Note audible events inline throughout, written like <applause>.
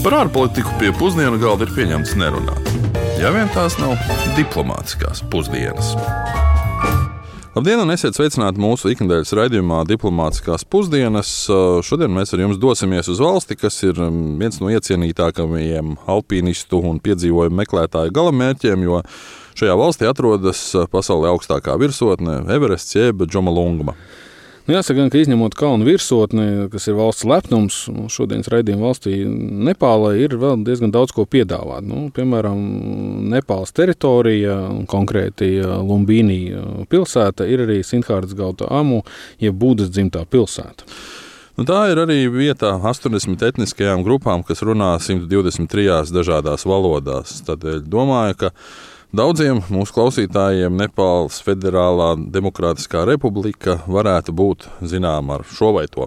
Par ārpolitiku pie pusdienu galda ir pieņemts nerunāt. Ja vien tās nav diplomātiskās pusdienas. Labdien, un esiet sveicināti mūsu ikdienas raidījumā, Diplomātiskās pusdienas. Šodien mēs ar jums dosimies uz valsti, kas ir viens no iecienītākajiem alpīnistu un piedzīvojumu meklētāju galamērķiem, jo šajā valstī atrodas pasaulē augstākā virsotne Everests jeb Džomalungma. Nu, jāsaka, ka izņemot kalnu virsotni, kas ir valsts lepnums, šodienas raidījuma valstī Nepālai ir vēl diezgan daudz ko piedāvāt. Nu, piemēram, Nepāles teritorija, konkrēti Lumbīnī pilsēta, ir arī Sinhārdas Gauta Amu, jeb Būdas dzimtā pilsēta. Nu, tā ir arī vieta 80 etniskajām grupām, kas runā 123 dažādās valodās. Tādēļ domāju, ka Daudziem mūsu klausītājiem Nepāles Federālā Demokrātiskā republika varētu būt zināma ar šo vai to.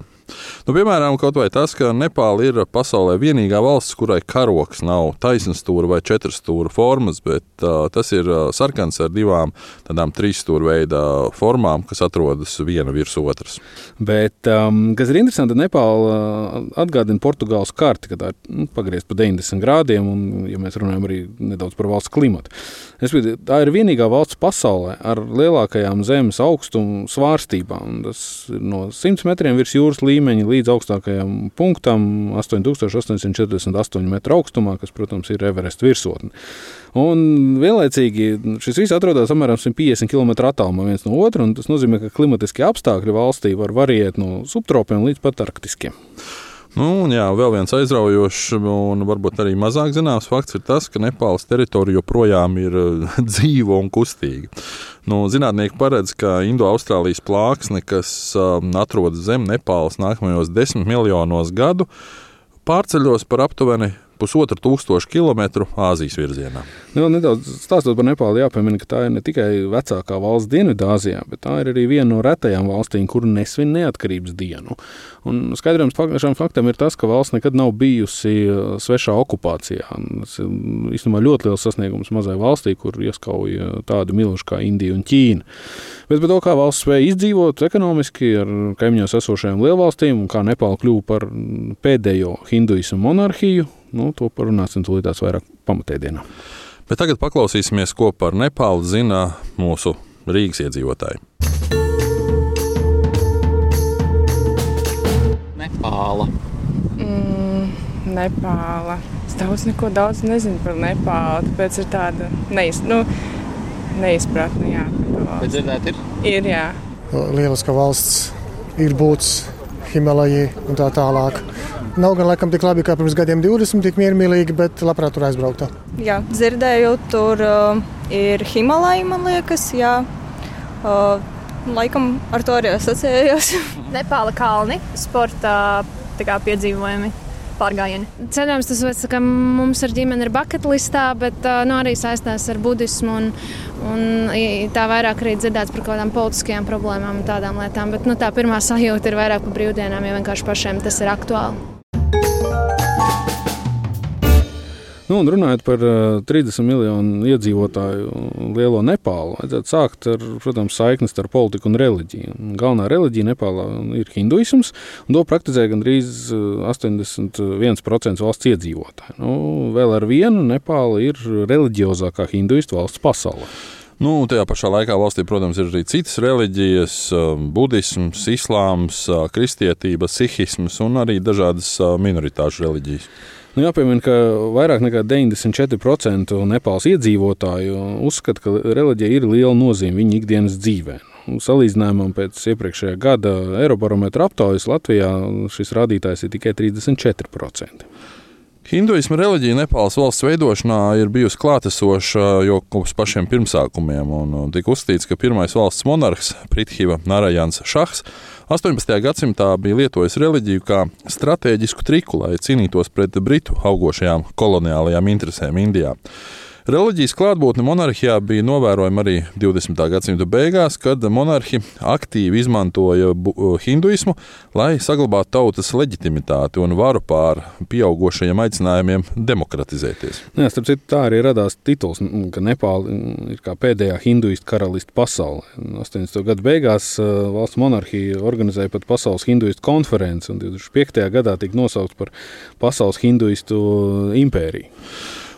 Nu, piemēram, kaut vai tas, ka Nepāla ir pasaulē vienīgā valsts, kurai karoks nav taisnstūra vai četrstūra formas, bet uh, tas ir sarkans ar divām tādām trīsstūra veida formām, kas atrodas viena virs otras. Bet, um, kas ir interesanti, Nepāla atgādina Portugāles karti, kad tā ir nu, pagriezta pa 90 grādiem, un, ja mēs runājam arī nedaudz par valsts klimatu. Es, tā ir vienīgā valsts pasaulē ar lielākajām zemes augstuma svārstībām. Tas ir no 100 metriem virs jūras līmeņa līmeņa līdz augstākajam punktam, 8848 metru augstumā, kas, protams, ir Everest virsotne. Un vienlaicīgi šis viss atrodas apmēram 150 km attālumā viens no otra. Tas nozīmē, ka klimatiskie apstākļi valstī var variēt no subtropiem līdz pat arktiskiem. Nu, jā, vēl viens aizraujošs un varbūt arī mazāk zināms fakts ir tas, ka Nepāles teritorija joprojām ir <laughs> dzīva un kustīga. Nu, zinātnieki paredz, ka Indo-Austrālijas plāksne, kas um, atrodas zem Nepāles nākamajos desmit miljonos gadu, pārceļos par aptuveni pusotru tūkstošu kilometru Āzijas virzienā. Nu, nedaudz stāstot par Nepālu, jāpiemina, ka tā ir ne tikai vecākā valsts Dienvidāzijā, bet tā ir arī viena no retajām valstīm, kur nesvin neatkarības dienu. Un skaidrojums šam faktam ir tas, ka valsts nekad nav bijusi uh, svešā okupācijā. Tas ir īstenībā ļoti liels sasniegums mazai valstī, kur ieskauja tādu milzu kā Indija un Ķīna. Bet par to, kā valsts spēja izdzīvot ekonomiski ar kaimiņos esošajām lielvalstīm un kā Nepāla kļuva par pēdējo hinduismu monarhiju, Nu, to parunāsim tūlītās vairāk pamatēdienā. Bet tagad paklausīsimies, ko par Nepālu zina mūsu Rīgas iedzīvotāji. Nepāla. Mm, Nepāla. Es daudz neko daudz nezinu par Nepālu. Tāpēc ir tāda neiz, nu, neizpratne. Jā, Bet dzirdēt ir? Ir, jā. Lieliska valsts ir būts Himalaja un tā tālāk. Nav gan laikam tik labi kā pirms gadiem 20, tik miermīlīgi, bet labprāt tur aizbrauktu. Jā, dzirdēju, tur uh, ir Himalaja, man liekas, jā. Uh, laikam ar to arī asociējos. Nepāla kalni, sporta kā, piedzīvojumi. Pārgājieni. Cerams, tas veids, ka mums ar ģimeni ir bucket listā, bet nu, arī saistās ar budismu. Un, un tā vairāk arī dzirdēts par kaut kādām politiskajām problēmām un tādām lietām. Bet nu, tā pirmā sajūta ir vairāk par brīvdienām, jo vienkārši pašiem tas ir aktuāli. Nu, runājot par uh, 30 miljonu iedzīvotāju lielo Nepālu, vajadzētu sākt ar protams, saikni starp politiku un reliģiju. Galvenā reliģija Nepālā ir hinduisms, un to praktizē gandrīz 81% valsts iedzīvotāju. Nu, vēl ar vienu Nepāla ir reliģiozākā hinduistu valsts pasaulē. Nu, tajā pašā laikā valstī, protams, ir arī citas reliģijas, budisms, islāms, kristietība, sihisms un arī dažādas minoritāšu reliģijas. Nu, jāpiemina, ka vairāk nekā 94% Nepāles iedzīvotāju uzskata, ka reliģija ir liela nozīme viņu ikdienas dzīvē. Salīdzinājumam pēc iepriekšējā gada Eirobarometra aptaujas Latvijā šis rādītājs ir tikai 34%. Hinduisma reliģija Nepāles valsts veidošanā ir bijusi klātesoša jau kopš pašiem pirmsākumiem. Tika uzskatīts, ka pirmais valsts monarhs Prithiva Narajans Šahs 18. gadsimtā bija lietojis reliģiju kā stratēģisku triku, lai cīnītos pret britu augošajām koloniālajām interesēm Indijā. Reliģijas klātbūtne monarhijā bija novērojama arī 20. gadsimta beigās, kad monarhi aktīvi izmantoja hinduismu, lai saglabātu tautas leģitimitāti un varu pār pieaugušajiem aicinājumiem demokratizēties. Jā, starp citu, tā arī radās tituls, ka Nepāla ir kā pēdējā hinduistu karaliste pasaulē. 80. gadu beigās valsts monarhija organizēja pat pasaules hinduistu konferenci, un 2005. gadā tika nosaukts par pasaules hinduistu impēriju.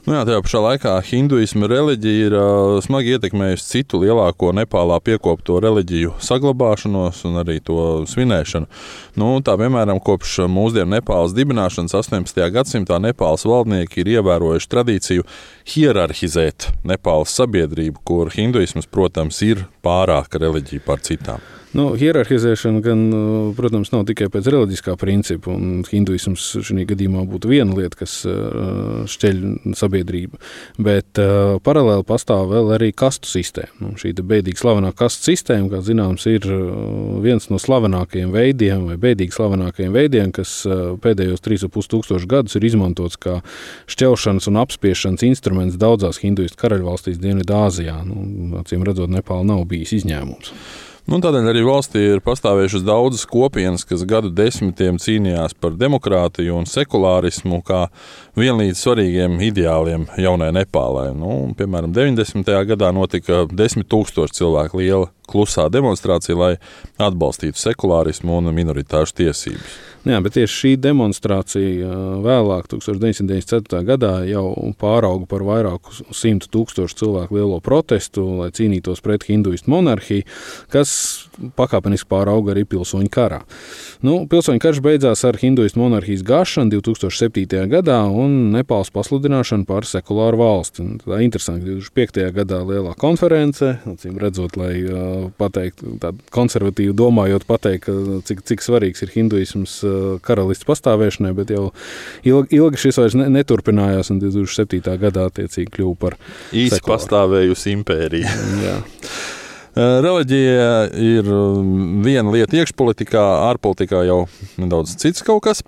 Nu jā, tajā pašā laikā hinduisma reliģija ir uh, smagi ietekmējusi citu lielāko Nepālā piekopto reliģiju saglabāšanos un arī to svinēšanu. Nu, tā piemēram, kopš mūsdienu Nepāles dibināšanas 18. gadsimtā Nepāles valdnieki ir ievērojuši tradīciju hierarhizēt Nepāles sabiedrību, kur hinduisms, protams, ir pārāka reliģija par citām. Nu, hierarhizēšana, gan, uh, protams, nav tikai pēc reliģiskā principa, hinduisms šajā gadījumā būtu viena lieta, kas šķeļ sabiedrību. Bet paralēli pastāv vēl arī kastu sistēma. Nu, šī bēdīgi slavenā kastu sistēma, kā zināms, ir viens no slavenākajiem veidiem, vai bēdīgi slavenākajiem veidiem, kas pēdējos 3,5 tūkstošus gadus ir izmantots kā šķelšanas un apspiešanas instruments daudzās hinduistu karaļvalstīs Dienvidāzijā. Nu, acīm redzot, Nepāla nav bijis izņēmums. Nu, tādēļ arī valstī ir pastāvējušas daudzas kopienas, kas gadu desmitiem cīnījās par demokrātiju un sekulārismu kā vienlīdz svarīgiem ideāliem jaunai Nepālai. Nu, piemēram, 90. gadā notika desmit tūkstoši cilvēku liela klusā demonstrācija, lai atbalstītu sekulārismu un minoritāšu tiesības. Jā, bet tieši šī demonstrācija vēlāk, 1994. gadā, jau pārauga par vairāku simtu tūkstošu cilvēku lielo protestu, lai cīnītos pret hinduistu monarhiju, kas pakāpeniski pārauga arī pilsoņu karā. Nu, pilsoņu karš beidzās ar hinduistu monarhijas gāšanu 2007. gadā un Nepāles pasludināšanu par sekulāru valsti. Tā ir interesanti, ka 2005. gadā lielā konference, acīm redzot, lai pateiktu, tādu konservatīvu domājot, pateikt, cik, cik svarīgs ir hinduisms karalists pastāvēšanai, bet jau ilgi, ilgi šis vairs ne, neturpinājās, un 2007. gadā attiecīgi kļuva par īsi pastāvējusi impērija. <laughs> Reliģija ir viena lieta iekšpolitikā, ārpolitikā jau nedaudz cits kaut kas.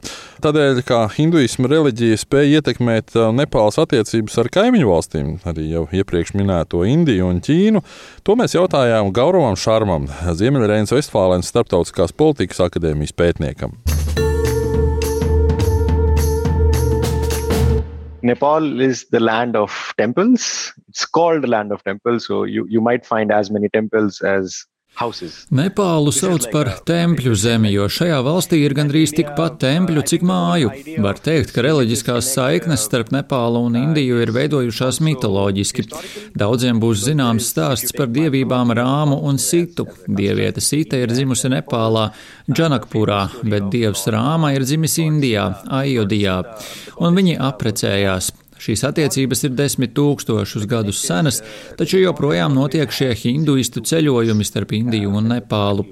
Tādēļ, kā hinduisma reliģija spēja ietekmēt Nepāles attiecības ar kaimiņu valstīm, arī jau iepriekš minēto Indiju un Ķīnu, to mēs jautājām Gaurovam Šarmam, Ziemeļreinas Vestfālēnas starptautiskās politikas akadēmijas pētniekam. Nepal is the land of temples. It's called the land of temples. So you, you might find as many temples as Nepālu sauc par tempļu zemi, jo šajā valstī ir gandrīz tikpat tempļu, cik māju. Var teikt, ka reliģiskās saiknes starp Nepālu un Indiju ir veidojušās mitoloģiski. Daudziem būs zināms stāsts par dievībām Rāmu un Situ. Dieviete Sita ir dzimusi Nepālā, Džanakpurā, bet dievs Rāma ir dzimis Indijā, Ajodijā, un viņi aprecējās. Šīs attiecības ir desmit tūkstošus gadus senas, taču joprojām notiek šie hinduistu ceļojumi starp Indiju un Nepālu.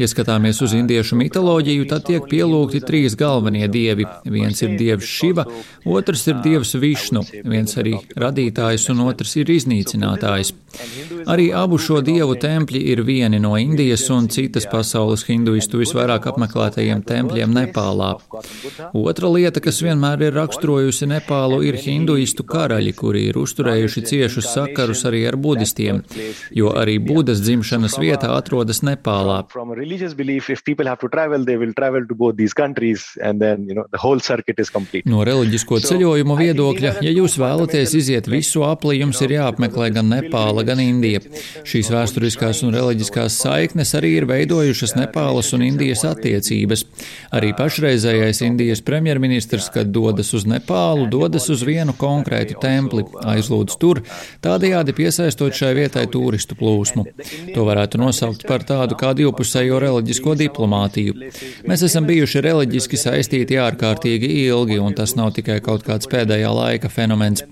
Ja skatāmies uz indiešu mitoloģiju, tad tiek pielūgti trīs galvenie dievi. Viens ir dievs Šiva, otrs ir dievs Višnu, viens arī radītājs un otrs ir iznīcinātājs. Arī abu šo dievu tempļi ir vieni no Indijas un citas pasaules hinduistu visvairāk apmeklētajiem tempļiem Nepālā. Otra lieta, kas vienmēr ir raksturojusi Nepālu, ir hinduistu hinduistu karaļi, kuri ir uzturējuši ciešus sakarus arī ar budistiem, jo arī Budas dzimšanas vieta atrodas Nepālā. No reliģisko ceļojumu viedokļa, ja jūs vēlaties iziet visu apli, jums ir jāapmeklē gan Nepāla, gan Indija. Šīs vēsturiskās un reliģiskās saiknes arī ir veidojušas Nepālas un Indijas attiecības. Arī pašreizējais Indijas premjerministrs, kad dodas uz Nepālu, dodas uz vienu konkrētu templi, aizlūdz tur, tādējādi piesaistot šai vietai turistu plūsmu. To varētu nosaukt par tādu kā divpusējo reliģisko diplomātiju. Mēs esam bijuši reliģiski saistīti ārkārtīgi ilgi, un tas nav tikai kaut kāds pēdējā laika fenomens.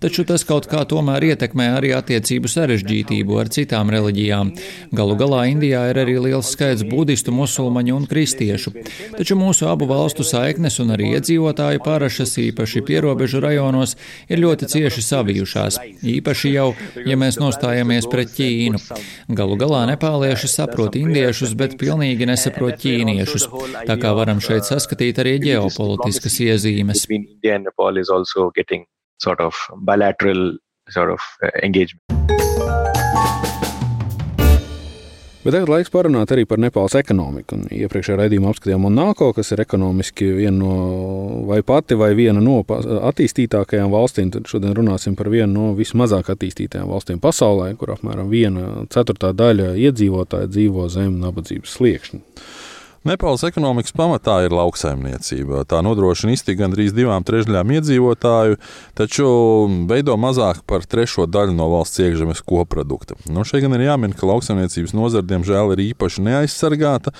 Taču tas kaut kā tomēr ietekmē arī attiecību sarežģītību ar citām reliģijām. Galu galā Indijā ir arī liels skaits budistu, musulmaņu un kristiešu. Taču mūsu abu valstu saiknes un arī iedzīvotāju parašas, īpaši pierobežu rajonos, reģionos ir ļoti cieši savijušās, īpaši jau, ja mēs nostājamies pret Ķīnu. Galu galā nepālieši saprot indiešus, bet pilnīgi nesaprot ķīniešus, tā kā varam šeit saskatīt arī ģeopolitiskas iezīmes. Sort of bilateral sort of uh, engagement. Bet tagad laiks parunāt arī par Nepāles ekonomiku. Iepriekšējā raidījumā apskatījām Monako, kas ir ekonomiski viena no, vai pati vai viena no attīstītākajām valstīm. Tad šodien runāsim par vienu no vismazāk attīstītajām valstīm pasaulē, kur apmēram viena ceturtā daļa iedzīvotāji dzīvo zem nabadzības sliekšņa. Nepāles ekonomikas pamatā ir lauksaimniecība. Tā nodrošina iztiku gandrīz divām trešdaļām iedzīvotāju, taču veido mazāk par trešo daļu no valsts iekšzemes koprodukta. Nu, šeit gan ir jāmin, ka lauksaimniecības nozara diemžēl ir īpaši neaizsargāta,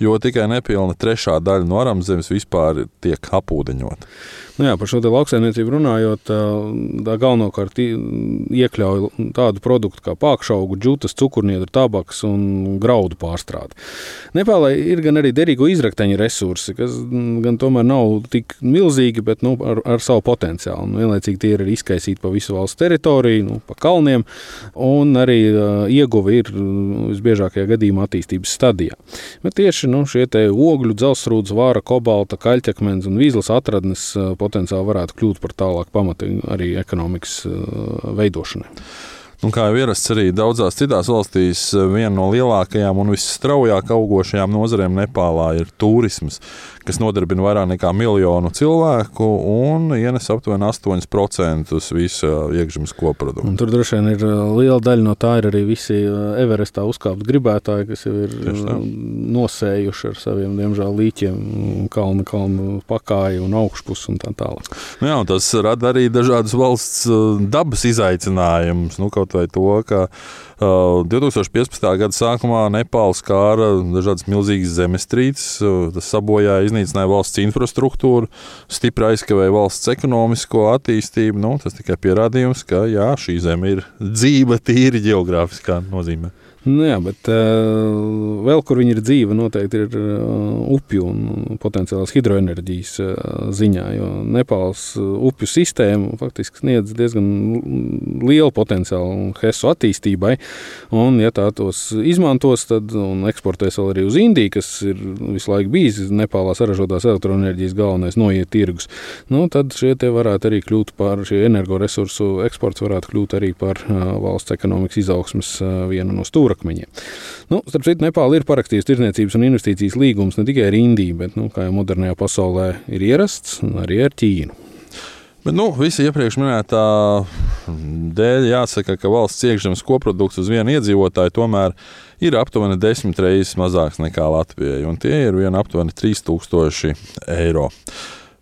jo tikai nepilna trešā daļa no aramzemes vispār tiek apūdeņota. Nu jā, par šo lauksaimniecību runājot, tā galvenokārt iekļauj tādu produktu kā pākšaugu, džutas, cukurniedru, tabaks un graudu pārstrādi. Nepālē ir gan arī derīgo izrakteņu resursi, kas gan tomēr nav tik milzīgi, bet nu, ar, ar savu potenciālu. Nu, vienlaicīgi tie ir izkaisīti pa visu valsts teritoriju, nu, pa kalniem, un arī uh, ieguve ir visbiežākajā gadījumā attīstības stadijā. Bet tieši nu, šie ogļu, dzelzsrūdas, vāra, kobalta, kaļķakmens un vīzlas atradnes uh, potenciāli varētu kļūt par tālāku pamatu arī ekonomikas uh, veidošanai. Un kā jau ierasts arī daudzās citās valstīs, viena no lielākajām un visstraujāk augošajām nozarēm Nepālā ir turisms, kas nodarbina vairāk nekā miljonu cilvēku un ienes aptuveni 8% visa iekšzemes koprodukta. Tur droši vien ir liela daļa no tā, ir arī visi Everestā uzkāpt gribētāji, kas jau ir nosējuši ar saviem, diemžēl, līķiem, kalnu, kalnu pakāju un augšpusi un tā tālāk. Nu jā, un tas rada arī dažādas valsts dabas izaicinājumus. Nu, kaut vai to, ka uh, 2015. gada sākumā Nepāls kāra dažādas milzīgas zemestrīces, uh, tas sabojāja, iznīcināja valsts infrastruktūru, stipri aizkavēja valsts ekonomisko attīstību. Nu, tas tikai pierādījums, ka jā, šī zeme ir dzīva tīri geogrāfiskā nozīmē. Nu, jā, bet uh, vēl kur viņi ir dzīve, noteikti ir uh, upju un potenciāls hidroenerģijas uh, ziņā. Jo Nepāls upju sistēma faktiski sniedz diezgan lielu potenciālu HESU attīstībai. Un, ja tā tos izmantos, tad eksportēs vēl arī uz Indiju, kas ir visu laiku bijis Nepālā saražotās elektroenerģijas galvenais noiet tirgus. Nu, tad šie varētu arī kļūt par energoresursu eksports, varētu kļūt arī par valsts ekonomikas izaugsmes uh, vienu no stūra stūrakmeņiem. Nu, starp citu, Nepāla ir parakstījusi tirdzniecības un investīcijas līgumus ne tikai ar Indiju, bet, nu, kā jau modernajā pasaulē ir ierasts, arī ar Ķīnu. Bet, nu, visi iepriekš minētā dēļ jāsaka, ka valsts iekšzemes koprodukts uz vienu iedzīvotāju tomēr ir aptuveni desmit reizes mazāks nekā Latvijai, un tie ir vien aptuveni 3000 eiro.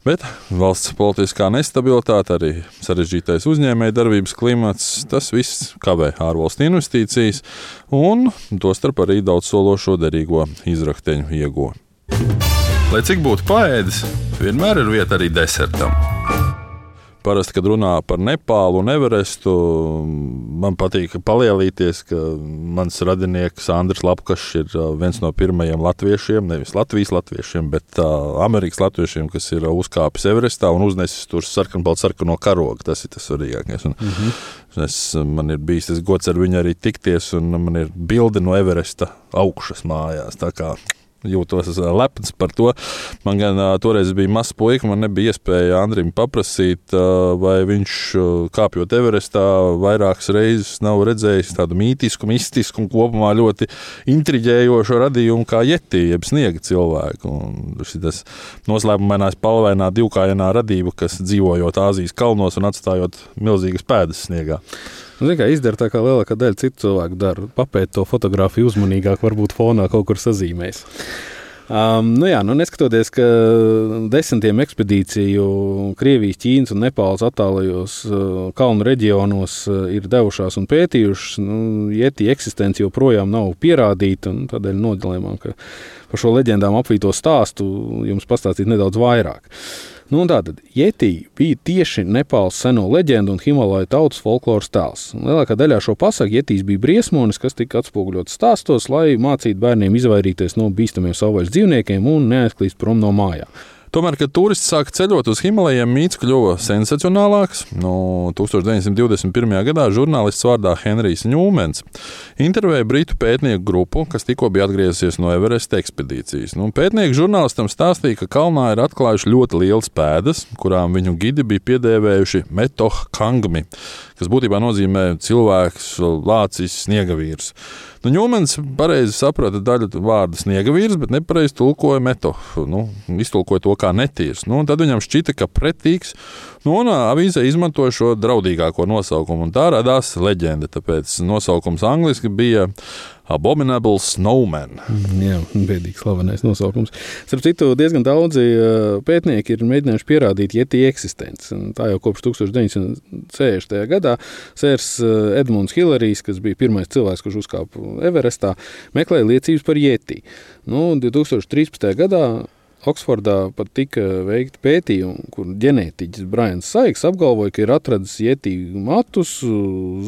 Bet valsts politiskā nestabilitāte, arī sarežģītais uzņēmējdarbības klimats, tas viss kavē ārvalstu investīcijas un tostarp arī daudz sološo derīgo izrakteņu ieguvu. Lai cik būtu paēdis, vienmēr ir vieta arī desertam. Parasti, kad runā par Nepālu un Everestu, man patīk palielīties, ka mans radinieks Andris Lapkašs ir uh, viens no pirmajiem latviešiem, nevis Latvijas latviešiem, bet uh, Amerikas latviešiem, kas ir uzkāpis Everestā un uznesis tur sarkanbaltu sarkano karogu. Tas ir tas svarīgākais. Un, mm -hmm. es, man ir bijis tas gods ar viņu arī tikties, un man ir bilde no Everesta augšas mājās jūtos lepns par to. Man gan toreiz bija mazs puika, man nebija iespēja Andrim paprasīt, vai viņš kāpjot Everestā vairākas reizes nav redzējis tādu mītisku, mistisku un kopumā ļoti intriģējošu radījumu kā jetī, jeb sniega cilvēku. Un šis noslēpumainās palvainā divkājainā radība, kas dzīvojot Āzijas kalnos un atstājot milzīgas pēdas sniegā. Nu, kā izdara tā, kā lielākā daļa citu cilvēku dara. Papēt to fotografiju uzmanīgāk, varbūt fonā kaut kur sazīmēs. Um, nu jā, nu neskatoties, ka desmitiem ekspedīciju Krievijas, Ķīnas un Nepāles attālajos uh, kalnu reģionos uh, ir devušās un pētījušas, nu, Jēti eksistence joprojām nav pierādīta. Tādēļ nodalījumā, ka par šo leģendām apvīto stāstu jums pastāstīt nedaudz vairāk. Uh, Nu, tātad Jetī bija tieši Nepāles seno leģendu un Himalaju tautas folkloras tēls. Lielākā daļā šo pasaku Jetīs bija briesmonis, kas tika atspoguļots stāstos, lai mācītu bērniem izvairīties no bīstamiem savvaļas dzīvniekiem un neaizklīst prom no mājām. Tomēr, kad turisti sāka ceļot uz Himalajiem, mīts kļuva sensacionālāks. No 1921. gadā žurnālists vārdā Henrijs Ņūmens intervēja britu pētnieku grupu, kas tikko bija atgriezusies no Everesta ekspedīcijas. Nu, pētnieki žurnālistam stāstīja, ka kalnā ir atklājuši ļoti lielas pēdas, kurām viņu gidi bija piedēvējuši metoh kangmi, kas būtībā nozīmē cilvēks, lācis, sniegavīrs. Nu, Ņūmens pareizi saprata daļu vārdu sniegavīrs, bet nepareizi tulkoja metohu. Nu, iztulkoja to kā netīrs. Nu, tad viņam šķita, ka pretīgs. Nu, un avīzē izmantoja šo draudīgāko nosaukumu, tā radās leģenda. Tāpēc nosaukums angliski bija Abominable Snowman. Mm, jā, bēdīgs slavenais nosaukums. Starp citu, diezgan daudzi pētnieki ir mēģinājuši pierādīt Yeti eksistenci. Tā jau kopš 1960. gadā Sērs Edmunds Hillarijs, kas bija pirmais cilvēks, kurš uzkāpa Everestā, meklēja liecības par Yeti. Nu, 2013. gadā Oksfordā pat tika veikti pētījumi, kur ģenētiķis Brians Saiks apgalvoja, ka ir atradzis ietīgu matus,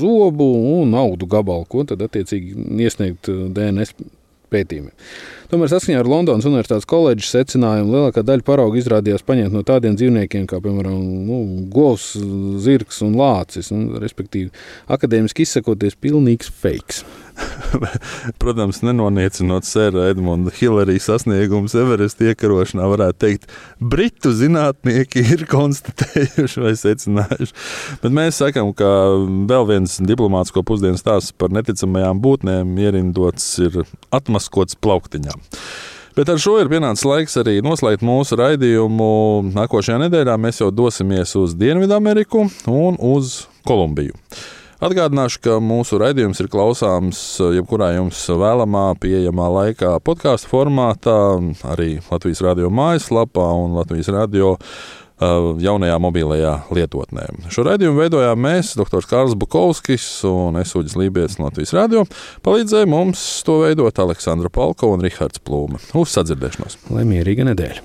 zobu un audu gabalu, ko tad attiecīgi iesniegt DNS pētījumiem. Tomēr saskaņā ar Londonas Universitātes koledžas secinājumu lielākā daļa paraugu izrādījās paņemta no tādiem dzīvniekiem kā, piemēram, nu, govs, zirgs un lācis. Un, respektīvi, akadēmiski izsakoties, pilnīgs fake. <laughs> Protams, nenoniecinot sēra Edmunda Hillarija sasniegumus Everest iekarošanā, varētu teikt, britu zinātnieki ir <laughs> konstatējuši vai secinājuši. Bet mēs sakām, ka vēl viens diplomātsko pusdienu stāsts par neticamajām būtnēm ierindots ir atmaskots plauktiņā. Bet ar šo ir pienācis laiks arī noslēgt mūsu raidījumu. Nākošajā nedēļā mēs jau dosimies uz Dienvidameriku un uz Kolumbiju. Atgādināšu, ka mūsu raidījums ir klausāms jebkurā jums vēlamā, pieejamā laikā, podkāstu formātā, arī Latvijas radio mājaslapā un Latvijas radio jaunajā mobilajā lietotnē. Šo raidījumu veidojām mēs, dr. Kārls Bukovskis un Esuģis Lībijams no Latvijas radio. Palīdzēja mums to veidot Aleksandra Palko un Rihards Plūme. Uz sadzirdēšanos! Lai mierīga nedēļa!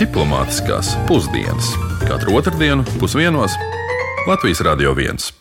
Diplomātiskās pusdienas katru otrdienu pusdienos Latvijas Radio 1.